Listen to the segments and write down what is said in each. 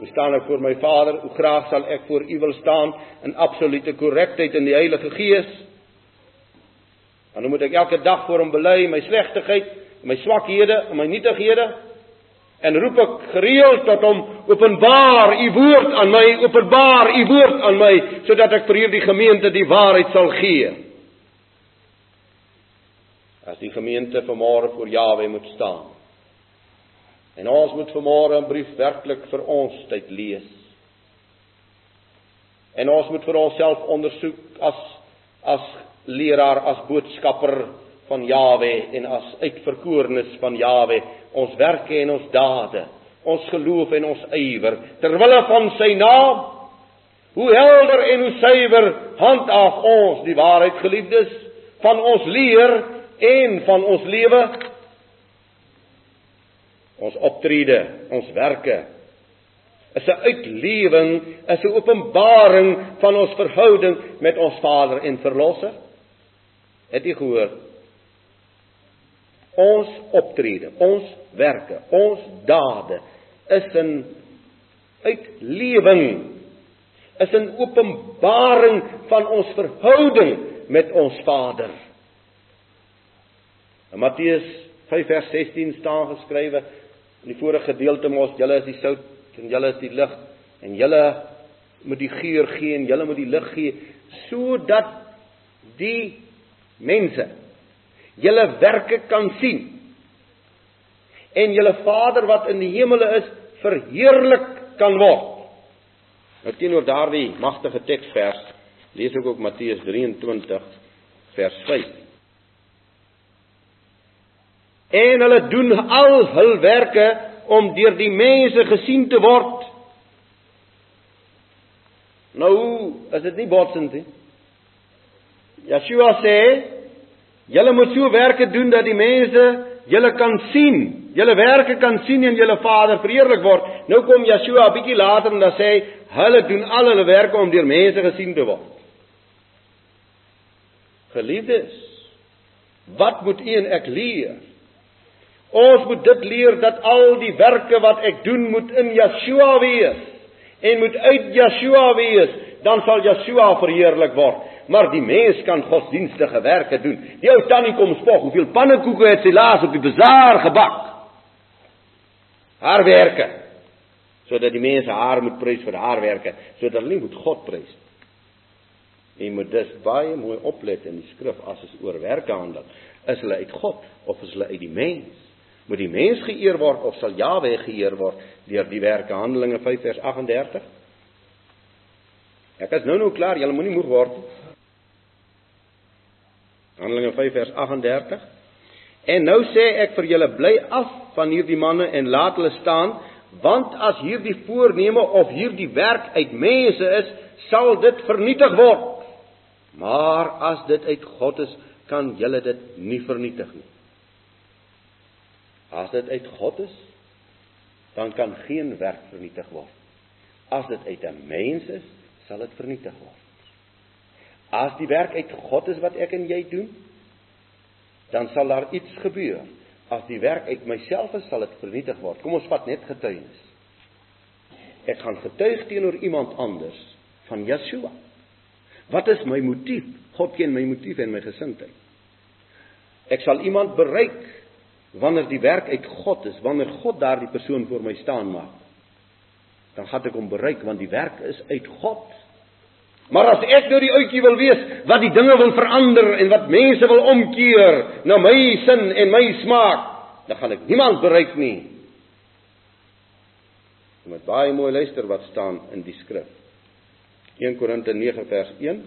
Hoe staan ek voor my Vader? Hoe graag sal ek voor U wil staan in absolute korrektheid in die Heilige Gees? Dan moet ek elke dag voor hom bely my slegtigheid, my swakhede, my nietighede en roep ek gereeld tot hom openbaar u woord aan my, openbaar u woord aan my sodat ek vir hierdie gemeente die waarheid sal gee. As die gemeente vanmôre voor Jawe moet staan. En ons moet vanmôre 'n brief werklik vir ons tyd lees. En ons moet vir onsself ondersoek as as leraar as boodskapper van Jawe en as uitverkorenes van Jawe, ons werke en ons dade, ons geloof en ons ywer ter wille van sy naam. Hoe helder en hoe suiwer handhaaf ons die waarheid geliefdes van ons leer en van ons lewe. Ons optrede, ons werke is 'n uitlewing, is 'n openbaring van ons verhouding met ons Vader en Verlosser. Het jy gehoor? Ons optrede, ons werke, ons dade is 'n uitlewing is 'n openbaring van ons verhouding met ons Vader. In Matteus 5 vers 16 staan geskrywe in die vorige gedeelte mos julle is die sout en julle is die lig en julle moet die geur gee en julle moet die lig gee sodat die mense julle werke kan sien en julle Vader wat in die hemele is verheerlik kan word. Nou teenoor daardie magtige teksvers lees ek ook Matteus 23 vers 5. En hulle doen al hul werke om deur die mense gesien te word. Nou, is dit nie botsend nie? Yeshua sê, julle moet so werke doen dat die mense julle kan sien. Julle werke kan sien en julle Vader verheerlik word. Nou kom Yeshua 'n bietjie later en dan sê hy, hulle doen al hulle werke om deur mense gesien te word. Geliefdes, wat moet u en ek leer? Ons moet dit leer dat al die werke wat ek doen moet in Yeshua wees en moet uit Yeshua wees, dan sal Yeshua verheerlik word maar die mens kan godsdienstige werke doen. Die ou tannie kom spog, hoeveel pannekoeke het sy laas op die bazaar gebak? Haar werke. Sodat die mense haar moet prys vir haar werke, sodat hulle nie moet God prys nie. Jy moet dus baie mooi oplet in die skrif as dit oor werke handel. Is hulle uit God of is hulle uit die mens? Moet die mens geëer word of sal Jahwe geëer word deur die werke Handelinge 5 vers 38? Ek is nou nou klaar, julle moenie moeg word nie. Handelinge 5 vers 38. En nou sê ek vir julle bly af van hierdie manne en laat hulle staan, want as hierdie voorneme of hierdie werk uit mense is, sal dit vernietig word. Maar as dit uit God is, kan julle dit nie vernietig nie. As dit uit God is, dan kan geen werk vernietig word. As dit uit 'n mens is, sal dit vernietig word. As die werk uit God is wat ek en jy doen, dan sal daar iets gebeur. As die werk uit myself is, sal dit vernietig word. Kom ons vat net getuienis. Ek gaan getuig teenoor iemand anders van Yeshua. Wat is my motief? God ken my motief en my gesindheid. Ek sal iemand bereik wanneer die werk uit God is, wanneer God daardie persoon voor my staan maak. Dan gaan ek hom bereik want die werk is uit God. Maar as ek nou die uitjie wil wees wat die dinge wil verander en wat mense wil omkeer na my sin en my smaak, dan gaan ek niemand bereik nie. Jy moet baie mooi luister wat staan in die skrif. 1 Korinte 9 vers 1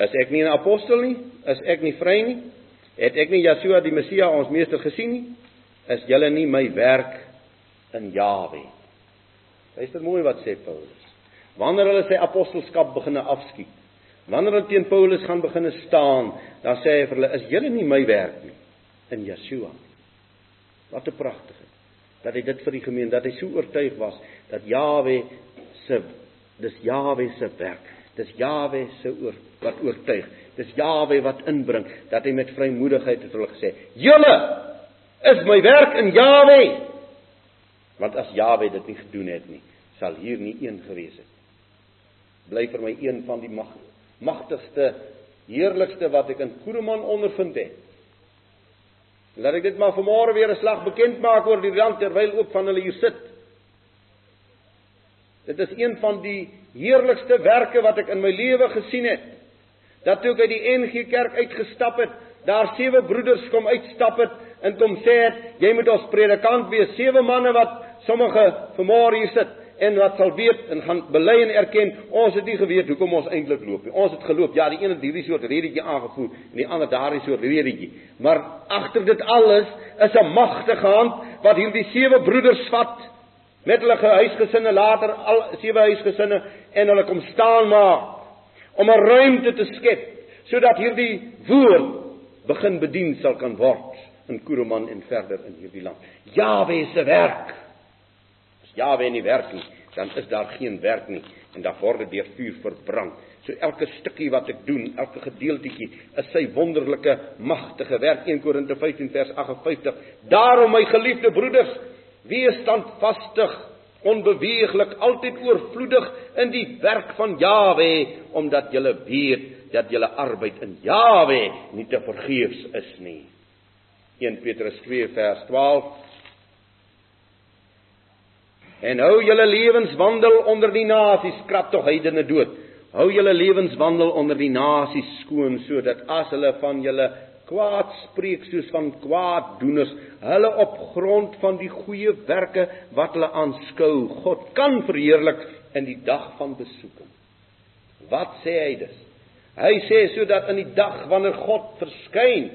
As ek nie 'n apostel nie, is ek nie vry nie. Het ek nie Yeshua die Messia ons meester gesien nie, is julle nie my werk in Jahwe nie. Luister mooi wat sê Paulus. Wanneer hulle sy apostelskap begine afskiet, wanneer hulle teen Paulus gaan begine staan, dan sê hy vir hulle: "Is julle nie my werk nie in Yeshua nie?" Wat 'n pragtige dat hy dit vir die gemeente, dat hy so oortuig was dat Jawe se dis Jawe se werk. Dis Jawe se oor wat oortuig. Dis Jawe wat inbring dat hy met vrymoedigheid het hulle gesê: "Julle is my werk in Jawe." Want as Jawe dit nie gedoen het nie, sal hier nie een gewees het. Bly vir my een van die mag, magtigste, heerlikste wat ek in Koereman ondervind het. Laat ek dit maar vanmôre weer 'n slag bekend maak oor die rand terwyl ook van hulle hier sit. Dit is een van die heerlikste werke wat ek in my lewe gesien het. Dat toe ek uit die NG Kerk uitgestap het, daar sewe broeders kom uitstap het en kom sê het, jy moet ons predikant wees. Sewe manne wat sommige vanmôre hier sit en wat sal weet en gaan bely en erken ons het nie geweet hoekom ons eintlik loop nie. Ons het geloop. Ja, die een het hierdie soort redetjie aangevoer en die ander daardie soort redetjie. Maar agter dit alles is 'n magtige hand wat hierdie sewe broeders vat met hulle huisgesinne later al sewe huisgesinne en hulle kom staan maak om 'n ruimte te skep sodat hierdie woord begin bedien sal kan word in Kuruman en verder in hierdie land. Jahwe se werk Jawe nie werk nie, dan is daar geen werk nie en dan word dit deur vuur verbrand. So elke stukkie wat ek doen, elke gedeeltjie is sy wonderlike magtige werk 1 Korinte 15 vers 58. Daarom my geliefde broeders, wees standvastig, onbeweeglik, altyd oorvloedig in die werk van Jawe, omdat julle weet dat julle arbeid in Jawe nie te vergeefs is nie. 1 Petrus 2 vers 12 En hou julle lewenswandel onder die nasies, krap tog heidene dood. Hou julle lewenswandel onder die nasies skoon sodat as hulle van julle kwaad spreek soos van kwaaddoeners, hulle op grond van die goeie werke wat hulle aanskou, God kan verheerlik in die dag van besoeking. Wat sê hy dus? Hy sê sodat in die dag wanneer God verskyn,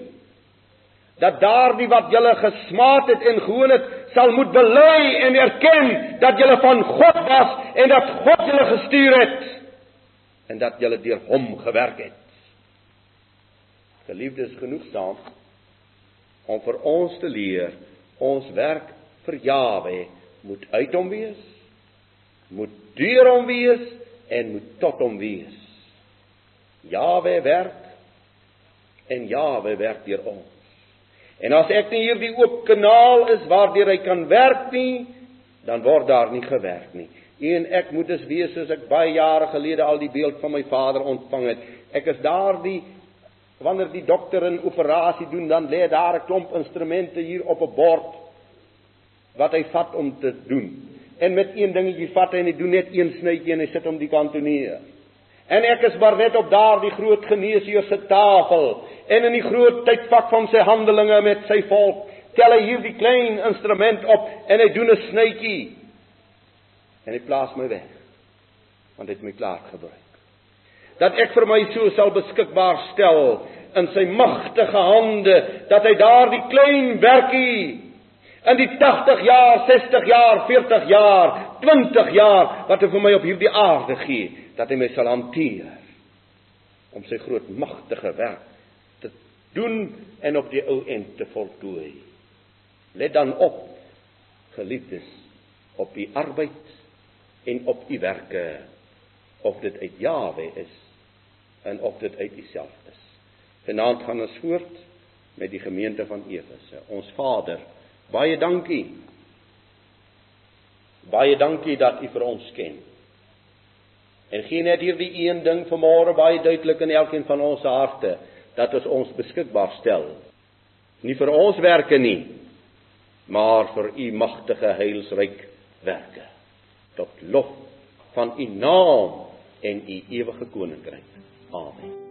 dat daardie wat julle gesmaat het en gehoon het, sal moet bely en erken dat julle van God was en dat God julle gestuur het en dat julle deur hom gewerk het. Geliefdes genoegsaam om vir ons te leer ons werk vir Jawe moet uit hom wees, moet deur hom wees en moet tot hom wees. Jawe werk en Jawe werk deur ons. En as ek nie hierdie oop kanaal is waardeur hy kan werk nie, dan word daar nie gewerk nie. En ek moet dus wees soos ek baie jare gelede al die beeld van my vader ontvang het. Ek is daardie wanneer die dokter 'n operasie doen, dan lê daar 'n klomp instrumente hier op 'n bord wat hy vat om te doen. En met een dingetjie vat hy en hy doen net een snytjie en hy sit hom die kant toe neer. En ek is maar net op daardie groot geneesheer se tafel en in die groot tydvak van sy handelinge met sy volk tel hy hierdie klein instrument op en hy doen 'n snytjie en hy plaas my weg want dit my klaar gebruik dat ek vir my so sal beskikbaar stel in sy magtige hande dat hy daardie klein werkie in die 80 jaar, 60 jaar, 40 jaar, 20 jaar wat hy vir my op hierdie aarde gee dat hy my sal hanteer om sy groot magtige werk te doen en op die ou end te voltooi. Let dan op, geliefdes, op die arbeid en op die werke of dit uit Jawe is en of dit uit Uself is. Vanaand gaan ons voort met die gemeente van Efese. Ons Vader, baie dankie. Baie dankie dat U vir ons ken. En gee net hierdie een ding vanmôre baie duidelik in elkeen van ons harte dat ons ons beskikbaar stel. Nie vir ons werke nie, maar vir u magtige heilsryk werke. Tot lof van u naam en u ewige koninkryk. Amen.